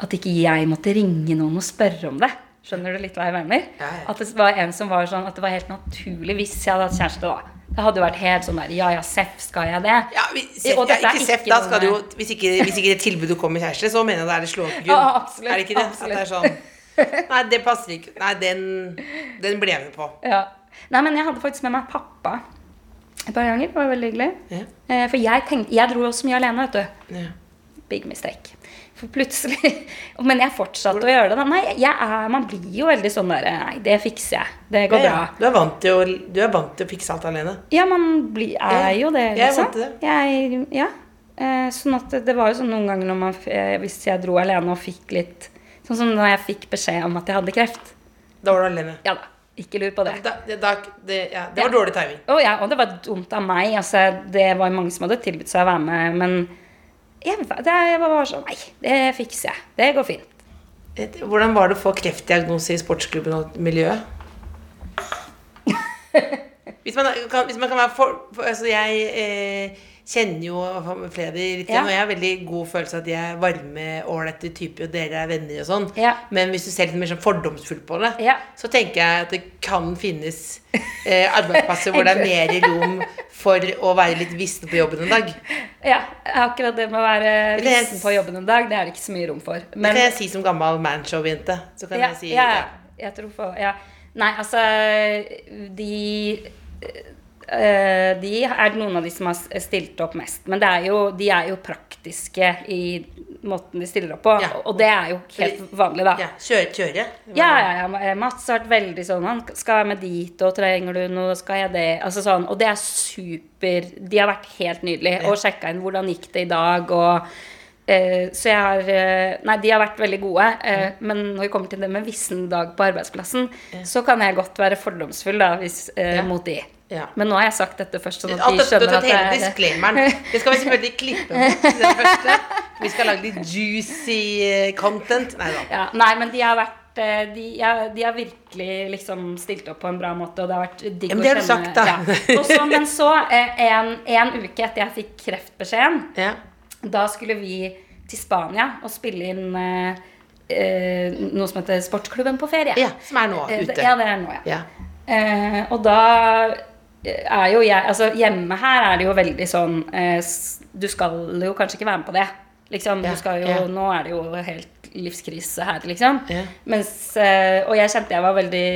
B: At ikke jeg måtte ringe noen og spørre om det. Skjønner du litt hva jeg mener?
A: Ja, ja.
B: At det var en som var sånn At det var helt naturlig hvis jeg hadde hatt kjæreste, da. Det hadde jo vært helt sånn der Ja ja, seff, skal jeg det?
A: Ja, hvis,
B: Og
A: ja, ikke seff, da skal du jo hvis ikke, hvis ikke det tilbudet kommer kjæreste, så mener jeg det er det slågrunn.
B: Ja, absolutt,
A: Er det ikke det? At det er sånn Nei, det passer ikke. Nei, den, den ble jeg med på.
B: Ja. Nei, men jeg hadde faktisk med meg pappa et par ganger. Det var veldig hyggelig.
A: Ja.
B: Eh, For jeg tenkte Jeg dro også mye alene, vet du.
A: Ja.
B: Big mistake. For plutselig *laughs* Men jeg fortsatte å gjøre det. Nei, jeg er, man blir jo veldig sånn der Nei, det fikser jeg. Det går
A: Ja,
B: bra.
A: Du, er vant til å, du er vant til å fikse alt alene.
B: Ja, man blir, er jo det,
A: jeg er
B: liksom.
A: vant til det.
B: Jeg, ja. Eh, sånn at det, var jo sånn noen ganger når man, eh, hvis jeg dro alene og fikk litt Sånn som når jeg fikk beskjed om at jeg hadde kreft.
A: Da var du alene.
B: Ja da, ikke lur på det.
A: Da, da, det, ja, det var
B: Ja.
A: dårlig timing.
B: Og, ja, og det var dumt av meg. Altså, det var mange som hadde tilbudt seg å være med, men jeg, var sånn Nei, det fikser jeg. Det går fint.
A: Hvordan var det å få kreftdiagnose i sportsklubben og miljøet? *laughs* Hvis man kan, hvis man kan være for, for Altså, jeg eh, kjenner jo flere litt,
B: Ja.
A: og jeg har veldig god følelse av at de er varme, ålreite typer, og dere er venner og sånn.
B: Ja.
A: Men hvis du ser litt mer sånn fordomsfullt på det,
B: Ja.
A: så tenker jeg at det kan finnes eh, arbeidsplasser hvor det er *laughs* mer rom for å være litt vissen på jobben en dag.
B: Ja, akkurat det med å være vissen på jobben en dag, det er det ikke så mye rom for.
A: Det kan jeg si som gammel manshow-jente. Så kan jeg si
B: ja,
A: ja.
B: jeg tror på Ja. Nei, altså De eh, De er noen av de som har stilt opp mest. Men det er jo, de er jo praktiske i måten de stiller opp på.
A: Ja.
B: Og det er jo helt vanlig, da.
A: Ja, kjøre, kjøre.
B: Ja, ja, ja. Mats har vært veldig sånn Han skal jeg med dit, og trenger du noe, skal jeg det? Altså sånn, Og det er super De har vært helt nydelige. Og sjekka inn hvordan gikk det i dag, og eh, Så jeg har eh, Nei, de har vært veldig gode. Eh, men når vi kommer til det med vissen dag på arbeidsplassen, så kan jeg godt være fordomsfull da, hvis, eh, mot de.
A: Ja.
B: Men nå har jeg sagt dette først, sånn at de skjønner at det
A: hele
B: er
A: disclaimeren. Det skal vi selvfølgelig klippe bort i det første. Vi skal lage litt juicy eh, content. Nei da.
B: Ja, nei, men de har vært eh, de, ja, de har virkelig liksom stilt opp på en bra måte, og det har vært digg å
A: det
B: kjenne.
A: sagt.
B: Ja. Også, men så, eh, en, en uke etter jeg fikk kreftbeskjeden,
A: Ja.
B: da skulle vi til Spania og spille inn eh, noe som heter Sportsklubben på ferie.
A: ja, som er nå ute.
B: Ja, det er nå, ja.
A: Ja.
B: Eh, og da er jo jeg Altså hjemme her er det jo veldig sånn eh, Du skal jo kanskje ikke være med på det. Liksom,
A: Ja,
B: du skal jo,
A: ja.
B: Nå er det jo helt livskrise her, liksom.
A: Ja.
B: Mens, eh, og jeg kjente jeg var veldig,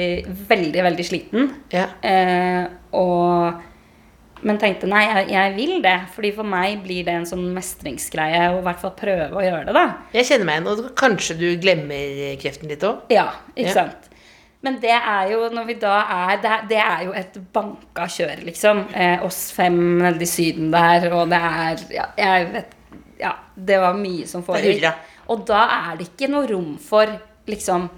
B: veldig, veldig sliten.
A: Ja.
B: Eh, og, men tenkte nei, jeg, jeg vil det. Fordi for meg blir det en sånn mestringsgreie å i hvert fall prøve å gjøre det, da.
A: Jeg kjenner meg igjen, og kanskje du glemmer kreften litt òg?
B: Ja, ikke
A: Ja.
B: sant. Men det er jo når vi da er Det, er- det er jo et banka kjør, liksom. Eh, oss fem nede i Syden der, og det er Ja, jeg vet Ja, det var mye som foregikk. Og da er det ikke noe rom for liksom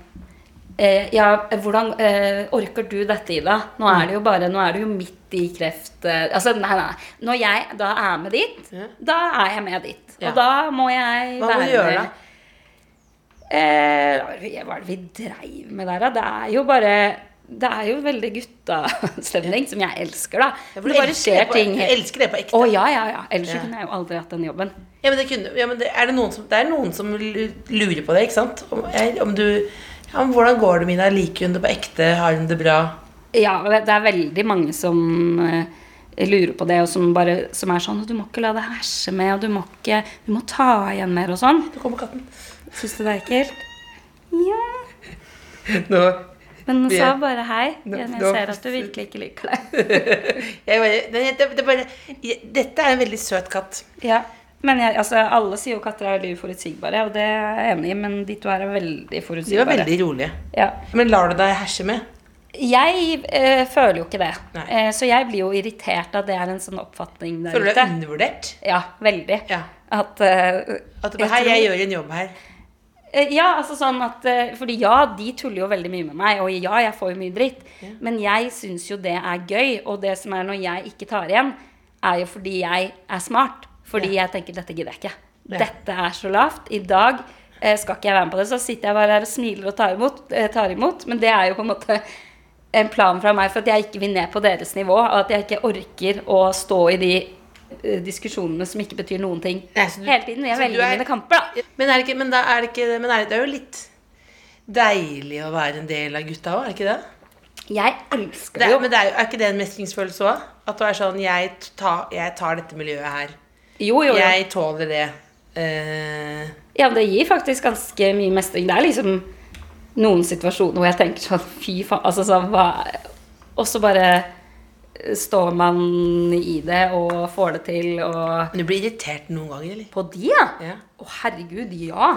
B: eh, Ja, hvordan eh, orker du dette, Ida? Nå er det jo bare Nå er du jo midt i kreft eh, Altså, nei, nei. Når jeg da er med dit,
A: Ja.
B: da er jeg med dit. Og da må jeg
A: Hva må
B: være
A: du gjøre, da?
B: Eh, hva er det vi dreiv med der, da? Det er jo bare Det er jo veldig guttastemning, som jeg elsker, da.
A: Ja,
B: det bare skjer ting
A: jeg elsker det på ekte.
B: Å ja, ja, ja. Ellers
A: Ja.
B: kunne jeg jo aldri hatt den jobben.
A: Ja, men det, kunne, ja, men det, er det, noen som, det er noen som lurer på det, ikke sant? Om, jeg, om du ja, men Hvordan går det, Mina? Liker hun det på ekte? Har hun det bra?
B: Ja, det er veldig mange som eh, lurer på det, og som, bare, som er sånn Du må ikke la deg herse med, og du må ikke Du må ta igjen mer og sånn.
A: Nå kommer katten.
B: Syns du det er ekkelt? Ja.
A: Nå,
B: Men
A: hun
B: sa bare hei.
A: Nå-
B: Jeg
A: nå-
B: ser at du virkelig ikke liker det. *laughs*
A: jeg bare, det, det, det bare, jeg, dette er en veldig søt katt.
B: Ja. Men jeg, altså, alle sier jo katter er veldig uforutsigbare, og det er jeg enig i, men de to her er veldig
A: De var
B: forutsigbare.
A: veldig rolige.
B: Ja.
A: Men lar du deg herse med?
B: Jeg eh, føler jo ikke det.
A: Nei.
B: Eh, så jeg blir jo irritert at det er en sånn oppfatning der ute.
A: Føler du deg undervurdert?
B: Ja, veldig.
A: Ja.
B: At, eh,
A: At du
B: jeg
A: bare, Hei, jeg gjør en jobb her.
B: Eh, Ja, altså sånn at eh, Fordi ja, de tuller jo veldig mye med meg, og ja, jeg får jo mye dritt. Men jeg syns jo det er gøy, og det som er når jeg ikke tar igjen, er jo fordi jeg er smart. Fordi jeg tenker dette gidder jeg ikke.
A: Ja.
B: Dette er så lavt. I dag eh, skal ikke jeg være med på det. Så sitter jeg bare her og smiler og tar imot, eh, tar imot. Men det er jo på en måte en plan fra meg for at jeg ikke vil ned på deres nivå. Og at jeg ikke orker å stå i de diskusjonene som ikke betyr noen ting
A: Nei, så du-
B: hele tiden. Jeg velger
A: er-
B: mine kamper, da.
A: Men, er det, ikke, men, da er det, ikke, men er det, det er jo litt deilig å være en del av gutta òg, er det ikke det?
B: Jeg elsker
A: det er,
B: jo.
A: men det er, er ikke det en mestringsfølelse òg? At du er sånn jeg, ta, jeg tar dette miljøet her.
B: Jo, jo, jo.
A: Jeg tåler det. Uh...
B: Ja, det gir faktisk ganske mye mestring. Det er liksom noen situasjoner hvor jeg tenker sånn Fy faen. Altså så, Og så bare står man i det og får det til og
A: men du blir irritert noen ganger, eller?
B: På de, ja?
A: Ja.
B: oh, herregud, ja.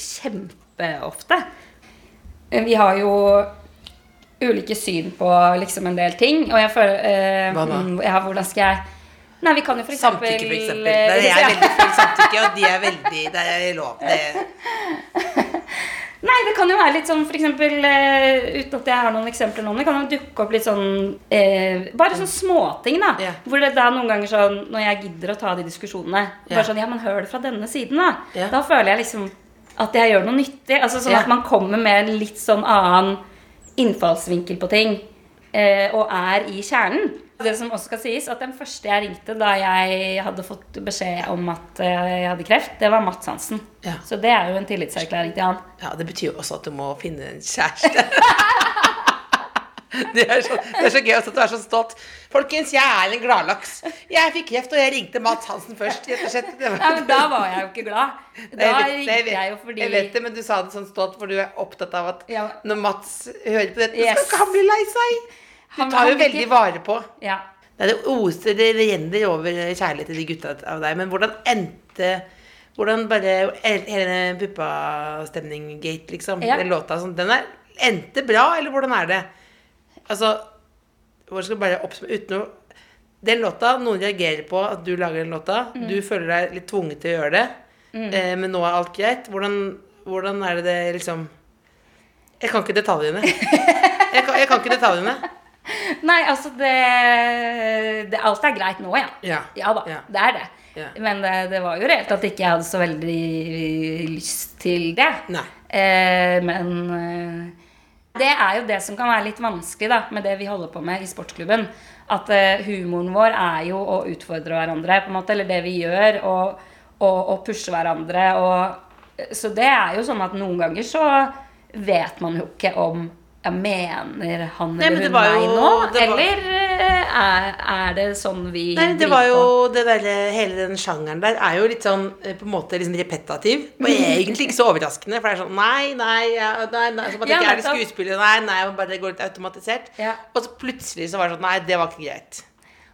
B: Kjempeofte. Vi har jo ulike syn på liksom en del ting, og jeg føler eh,
A: Hva da?
B: mm, Ja, hvordan skal jeg Nei, vi kan jo for eksempel
A: Samtykke, for eksempel.
B: det
A: Der er jeg *laughs* veldig for samtykke, og de er veldig Det er lov. Det, *laughs*
B: Nei, det kan jo være litt sånn for eksempel eh, Uten at jeg har noen eksempler nå, det kan jo dukke opp litt sånn uh, Bare sånne småting, da.
A: Yeah.
B: Hvor det da noen ganger sånn Når jeg gidder å ta de diskusjonene
A: yeah.
B: Bare sånn Ja, men hør det fra denne siden, da.
A: Yeah.
B: Da føler jeg liksom at jeg gjør noe nyttig. Altså Sånn at man kommer med en litt sånn annen innfallsvinkel på ting. Uh, og er i kjernen. Det som også skal sies, at den første jeg ringte da jeg hadde fått beskjed om at eh, jeg hadde kreft, det var Mats Hansen.
A: Ja.
B: Så det er jo en tillitserklæring til han.
A: ja, det betyr jo også at du må finne en kjæreste. *laughs* Det er, så, det er så gøy at du er så stolt. Folkens, jeg er en gladlaks. Jeg fikk kreft, og jeg ringte Mats Hansen først. rett
B: Nei, men da var jeg jo ikke glad. *laughs* Da
A: Jeg vet-
B: ringte
A: jeg vet-
B: jeg jo fordi
A: Jeg vet det, men du sa det sånn stolt, for du er opptatt av at
B: Ja.
A: når Mats hører på dette,
B: Yes.
A: skal ikke han bli lei seg. Du tar jo veldig vare på.
B: Ja.
A: Det er det oser, det renner over kjærlighet til de gutta av deg. Men hvordan endte Hvordan bare Hele puppastemning-gate, liksom.
B: Ja.
A: Den låta sånn, den er endte bra, eller hvordan er det? Altså Hvor skal jeg bare oppsummere uten å Den låta, noen reagerer på at du lager den låta.
B: Mm.
A: Du føler deg litt tvunget til å gjøre det. Eh, men nå er alt greit. Hvordan, hvordan er det det liksom Jeg kan ikke detaljene. *laughs* Jeg kan, jeg kan ikke detaljene. *laughs*
B: Nei, altså det, det Alt er greit nå, ja.
A: Ja.
B: da,
A: Ja.
B: det er det.
A: Ja.
B: Men det, det var jo reelt at ikke jeg hadde så veldig lyst til det. Eh, men eh, det er jo det som kan være litt vanskelig da, med det vi holder på med i sportsklubben. At eh, humoren vår er jo å utfordre hverandre, på en måte, eller det vi gjør, og, og, og pushe hverandre. Og, så det er jo sånn at noen ganger så vet man jo ikke om ja, Mener han
A: Nei,
B: eller hun
A: var
B: meg
A: jo-
B: nå? Eller eh, er, er det sånn vi
A: Nei, det var jo det der, Hele den sjangeren der er jo litt sånn eh, på en måte liksom repetativ. Og egentlig ikke så overraskende, for det er sånn Nei, nei, nei, nei Som at det
B: Ja,
A: ikke er det skuespillet, nei, nei, og bare det går litt automatisert.
B: Ja.
A: Og så plutselig så var det sånn Nei, det var ikke greit.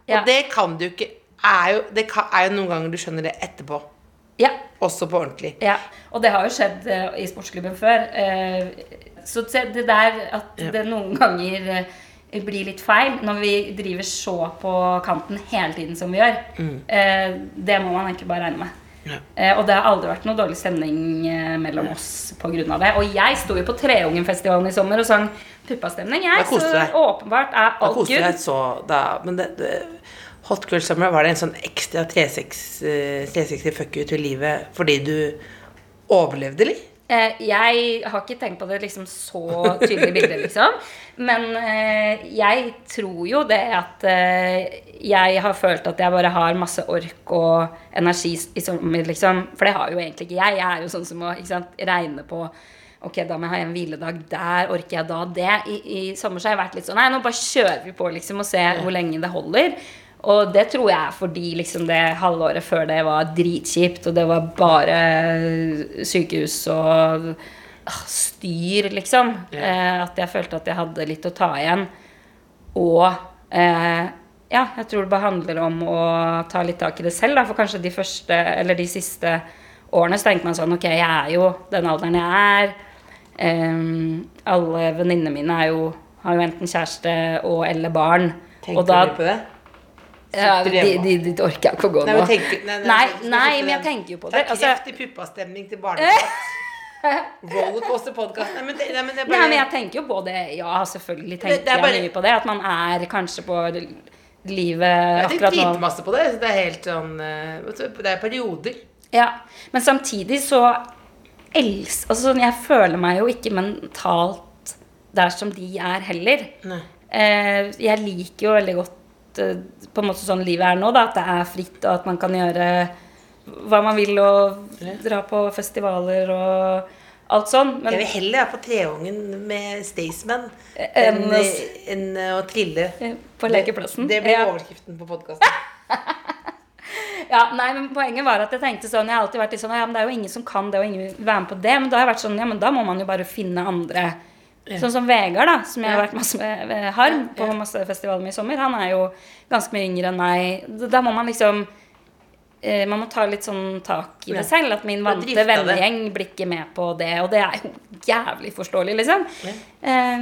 B: Ja.
A: Og det kan du ikke er jo, Det kan, er jo noen ganger du skjønner det etterpå.
B: Ja.
A: Også på ordentlig.
B: Ja, og det har jo skjedd uh, i sportsklubben før. Eh, så det der at det noen ganger eh, blir litt feil når vi driver så på kanten hele tiden som vi gjør,
A: Mm.
B: eh, det må man egentlig bare regne med.
A: Ja.
B: Eh, og det har aldri vært noe dårlig stemning mellom oss pga. det. Og jeg sto jo på Treungenfestivalen i sommer og sang puppastemning. Jeg, så åpenbart er alt good.
A: Men det, det, Hot Girl Summer, var det en sånn ekstra 360 eh, 360 fuck you til livet fordi du overlevde, eller?
B: Eh, jeg har ikke tenkt på det liksom så tydelig bilde, liksom. Men eh, jeg tror jo det at eh, jeg har følt at jeg bare har masse ork og energi i sommer, liksom. For det har jo egentlig ikke jeg. Jeg er jo sånn som må sant, regne på Ok, da må jeg ha en hviledag der. Orker jeg da det? I, I sommer så har jeg vært litt sånn Nei, nå bare kjører vi på, liksom, og ser hvor lenge det holder. Og det tror jeg er fordi liksom det halvåret før det var dritkjipt, og det var bare sykehus og ah, styr, liksom. Eh, at jeg følte at jeg hadde litt å ta igjen. Og eh, ja, jeg tror det bare handler om å ta litt tak i det selv. Da. For kanskje de første, eller de siste årene så tenker man sånn Ok, jeg er jo den alderen jeg er. Um, alle venninnene mine er jo, har jo enten kjæreste og eller barn.
A: Tenker
B: og da,
A: du på det?
B: Ja, de, de, de orker jeg ikke å gå
A: Nei,
B: nå.
A: men tenker- nei, nei,
B: nei, nei, men jeg tenker jo på
A: det
B: det. er
A: kreft i puppastemning til barnepass. *laughs* Rollercoaster-podkast. Nei, nei, men er
B: nei, men jeg tenker jo på det. Ja, selvfølgelig tenker
A: det bare-
B: jeg mye på det. At man er kanskje på livet
A: Jeg
B: akkurat
A: tenker
B: nå.
A: dritmasse på det. Det er helt sånn eh, Det er perioder.
B: Ja, men samtidig så els, altså, sånn, Jeg føler meg jo ikke mentalt der som de er heller.
A: Nei.
B: Eh, jeg liker jo veldig godt på en måte sånn livet er nå, da, at det er fritt, og at man kan gjøre hva man vil, og dra på festivaler og alt sånn. Men
A: Jeg vil heller være på Treungen med Staysman
B: Enn
A: enn
B: å
A: eh, enn, eh, å trille.
B: eh, på lekeplassen.
A: Det, det blir
B: Ja.
A: overskriften på podkasten. *laughs*
B: Ja, nei, men Poenget var at jeg tenkte sånn Jeg har alltid vært litt sånn Ja, men det er jo ingen som kan det, og ingen vil være med på det. Men da har jeg vært sånn Ja, men da må man jo bare finne andre. Sånn som Vegard, da, som jeg har vært masse med har på masse festivaler med i sommer. Han er jo ganske mye yngre enn meg. Da- må man liksom eh, Man må ta litt sånn tak i det selv. At min vante vennegjeng blir ikke med på det. Og det er jo jævlig forståelig, liksom. Eh,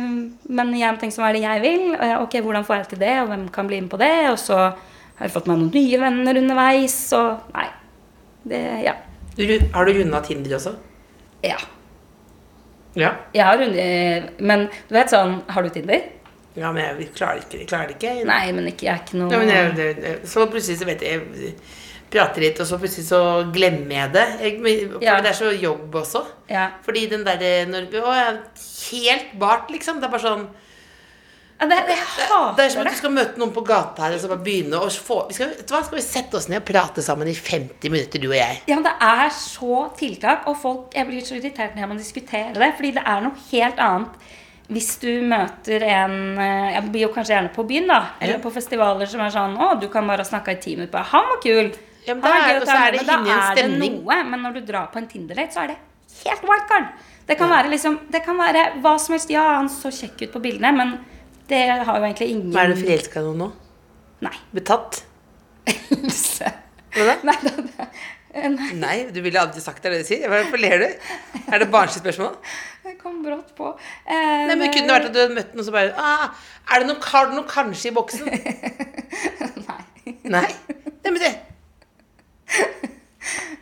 B: men jeg må tenke sånn, hva er det jeg vil? Ok, hvordan får jeg til det? Og hvem kan bli med på det? Og så har jeg fått meg noen nye venner underveis, og nei. Det, ja.
A: Har du runda Tinder også?
B: Ja.
A: Ja.
B: Jeg har rundet Men du vet sånn Har du Tinder?
A: Ja, men jeg klarer ikke. Jeg klarer ikke.
B: Nei, men ikke, jeg er ikke noe
A: Ja, men jeg, det, det, så plutselig så vet jeg Jeg prater litt, og så plutselig så glemmer jeg det. Jeg, for
B: Ja.
A: det er så jobb også.
B: Ja.
A: Fordi den derre når Å, er helt bart, liksom. Det er bare sånn
B: Ja, det, det,
A: Det er som at du skal møte noen på gata her og så bare begynne å få vi skal, hva, skal vi sette oss ned og prate sammen i 50 minutter, du og jeg?
B: Ja, men det er så tiltak, og folk Jeg blir så irritert når jeg må diskutere det, fordi det er noe helt annet hvis du møter en eh, Jeg blir jo kanskje gjerne på byen, da, eller på festivaler som er sånn Å, du kan bare snakke i ti minutter. Han var kul.
A: Ja, men er- er det
B: men Da er det noe. Men når du drar på en Tinder-date, så er det helt wildcard. Det kan være liksom Det kan være hva som helst. Ja, han så kjekk ut på bildene, men det har jo egentlig ingen
A: Er du forelska i noen nå?
B: Nei.
A: Betatt?
B: Else.
A: Hva da?
B: Nei, det, det, nei,
A: Nei, du ville aldri sagt det, er det du sier? Hvorfor ler du? Er det barnslig spørsmål?
B: det kom brått på. Eh,
A: Nei, men Kunne det vært at du hadde møtt noen som bare ah, Er det noe, har du noe kanskje i boksen? *laughs*
B: Nei.
A: Nei? Nei, men det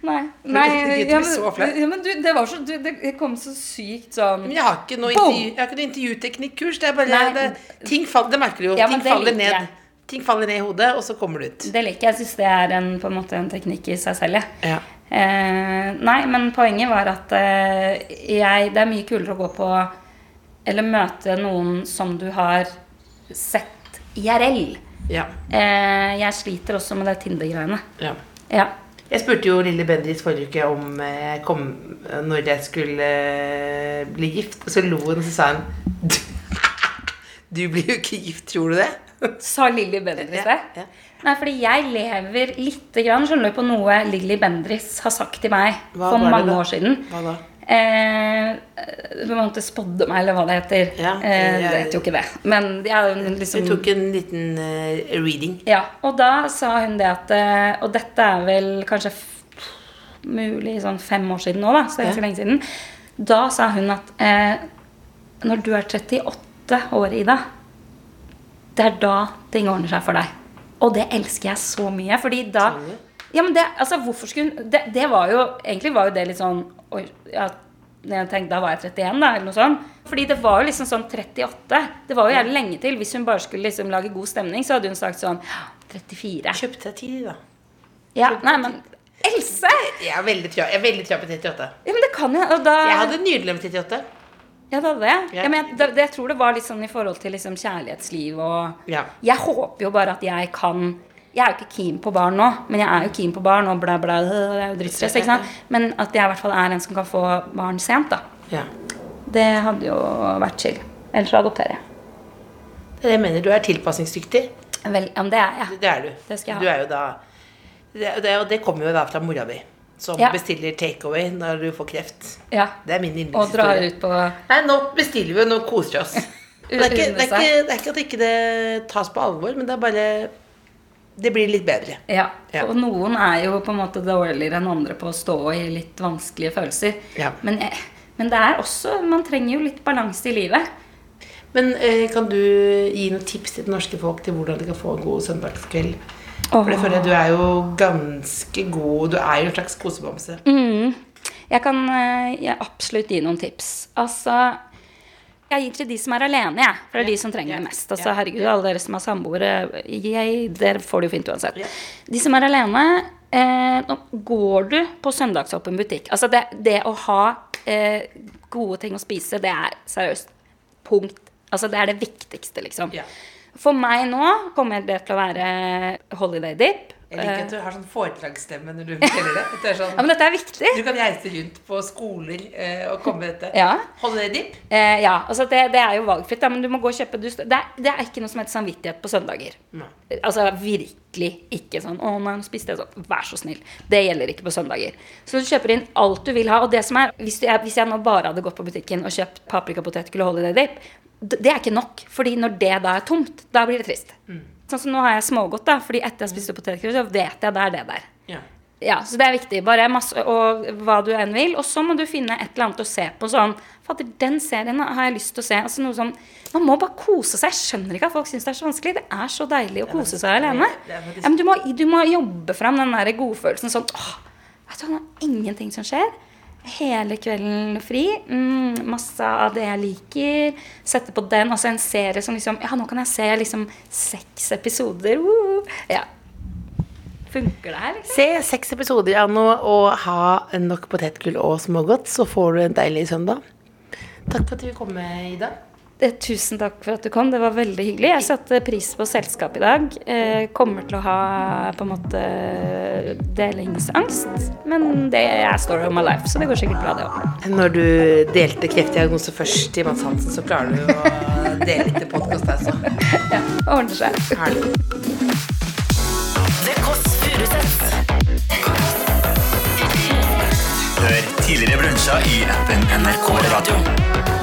B: Nei. Nei ja, men, ja, men du, det var så du, Det kom så sykt sånn
A: Men jeg har ikke noe, intervju, har ikke noe intervjuteknikkurs. Det er bare det, ting fall, Det merker du jo.
B: Ja,
A: ting faller ned. Ting faller ned i hodet, og så kommer det ut.
B: Det liker jeg. Jeg syns det er en, på en måte en teknikk i seg selv.
A: Ja.
B: Eh, nei, men poenget var at eh, jeg, det er mye kulere å gå på Eller møte noen som du har sett IRL.
A: Ja.
B: Eh, jeg sliter også med det Tinder-greiene.
A: ja.
B: Ja.
A: Jeg spurte jo Lille Bendriss forrige uke om eh, jeg kom, når jeg skulle eh, bli gift, og så lo hun, og så sa hun du, *laughs* du blir jo ikke gift, tror du det? *laughs*
B: Sa Lilly Bendriss det?
A: ja.
B: Nei, fordi jeg lever lite grann skjønner du, på noe Lilly Bendriss har sagt til meg
A: Hva
B: for
A: det
B: mange år siden.
A: Hva da?
B: Eh, måte spådde meg, eller hva det heter.
A: Ja,
B: eh, det heter jo ikke det. Men jeg er liksom
A: Jeg tok en liten uh, reading.
B: Ja, og da sa hun det at eh, Og dette er vel kanskje mulig sånn fem år siden nå, da. Så det er ikke
A: Ja.
B: lenge siden. Da sa hun at eh, når du er 38 år, Ida, det er da ting ordner seg for deg. Og det elsker jeg så mye, fordi da Ja, men det, altså, hvorfor skulle det, det var jo Egentlig var jo det litt sånn Oi, ja, tenkte, Da var jeg 31, da, eller noe sånt. Fordi det var jo liksom sånn 38. Det var jo jævlig lenge til. Hvis hun bare skulle liksom lage god stemning, så hadde hun sagt sånn 34.
A: Kjøpte deg tid, da.
B: Ja, nei, men Else!
A: Jeg er veldig trua, jeg er veldig trua på 38.
B: Ja, men det kan jo da
A: Jeg hadde nydelig med 38.
B: Ja, det hadde jeg.
A: Ja.
B: Men jeg, det, det, jeg tror det var litt sånn i forhold til liksom kjærlighetsliv og
A: Ja.
B: Jeg håper jo bare at jeg kan Jeg er jo ikke keen på barn nå, men jeg er jo keen på barn og bla, bla. Det er jo drittstress, ikke sant? Men at jeg i hvert fall er en som kan få barn sent, da.
A: Ja.
B: Det hadde jo vært chill. Ellers så adopterer jeg.
A: Det er det jeg mener. Du er tilpasningsdyktig.
B: Vel, ja, men det er jeg.
A: Det er du.
B: Det skal jeg ha.
A: Du er jo da det, det, Og det kommer jo da fra mora di, som
B: Ja.
A: bestiller takeaway når du får kreft.
B: Ja.
A: Det er min yndlingshistorie.
B: ut på
A: Nei, nå bestiller vi, og nå koser vi oss. *laughs* Det er, ikke, det, er ikke, det er ikke at ikke det tas på alvor, men det er bare Det blir litt bedre.
B: Ja.
A: Ja.
B: Og noen er jo på en måte dårligere enn andre på å stå i litt vanskelige følelser.
A: Ja.
B: Men, men det er også Man trenger jo litt balanse i livet.
A: Men eh, kan du gi noen tips til det norske folk til hvordan de kan få en god søndagskveld? For det føler jeg du er jo ganske god Du er jo en slags kosebamse.
B: Jeg kan eh, jeg absolutt gi noen tips. Altså Jeg gir til de som er alene, jeg. For det er de som trenger det mest. Altså, herregud, alle dere som er samboere, dere får det jo fint uansett. De som er alene, eh, nå går du på søndagsåpen butikk. Altså, det, det å ha eh, gode ting å spise, det er seriøst punkt. Altså, det er det viktigste, liksom. For meg nå kommer det til å være holiday dip.
A: Jeg liker at du har sånn foredragsstemme når du forteller det. Det er
B: Ja,
A: sånn,
B: men dette er viktig.
A: du kan reise rundt på skoler eh, og komme med dette.
B: Ja.
A: Holde det dipp.
B: Eh, ja, altså det, det er jo valgfritt, da, men du må gå og kjøpe du, det, er, det er ikke noe som heter samvittighet på søndager.
A: Nei.
B: Altså virkelig ikke sånn 'Å, nå spiste jeg sånn'. Vær så snill. Det gjelder ikke på søndager. Så du kjøper inn alt du vil ha. Og det som er, hvis, du, hvis jeg nå bare hadde gått på butikken og kjøpt paprikapotetgull og holiday dip, det er ikke nok. Fordi når det da er tomt, da blir det trist. Sånn som nå har jeg smågodt, da, fordi etter jeg spiste potetgull, så vet jeg det er det der.
A: Ja.
B: Ja, så det er viktig. Bare masse, og hva du enn vil. Og så må du finne et eller annet å se på sånn Fader, den serien har jeg lyst til å se. Altså noe sånn Man må bare kose seg. Jeg skjønner ikke at folk syns det er så vanskelig. Det er så deilig å kose seg alene. Ja, men du må, du må jobbe fram den der godfølelsen sånn åh, vet du, det er ingenting som skjer. Hele kvelden fri. Mm, masse av det jeg liker. Sette på den. Og så en serie som liksom Ja, nå kan jeg se liksom seks episoder. Uh, ja. Funker det her? Liksom?
A: Se seks episoder av noe og ha nok potetgull og smågodt, så får du en deilig søndag. Takk for at du kom, Ida.
B: Eh, Tusen takk for at du kom. Det var veldig hyggelig. Jeg satte pris på selskap i dag. Eh, kommer til å ha på en måte delingsangst. Men det er story of my life, så det går sikkert bra, det òg.
A: Når du delte kreftdiagnose først i Mads Hansen, så klarer du å dele litt i podkast også. så.
B: Ja, det ordner seg.
A: Herlig.
C: Hør tidligere brunsjer i appen NRK Radio.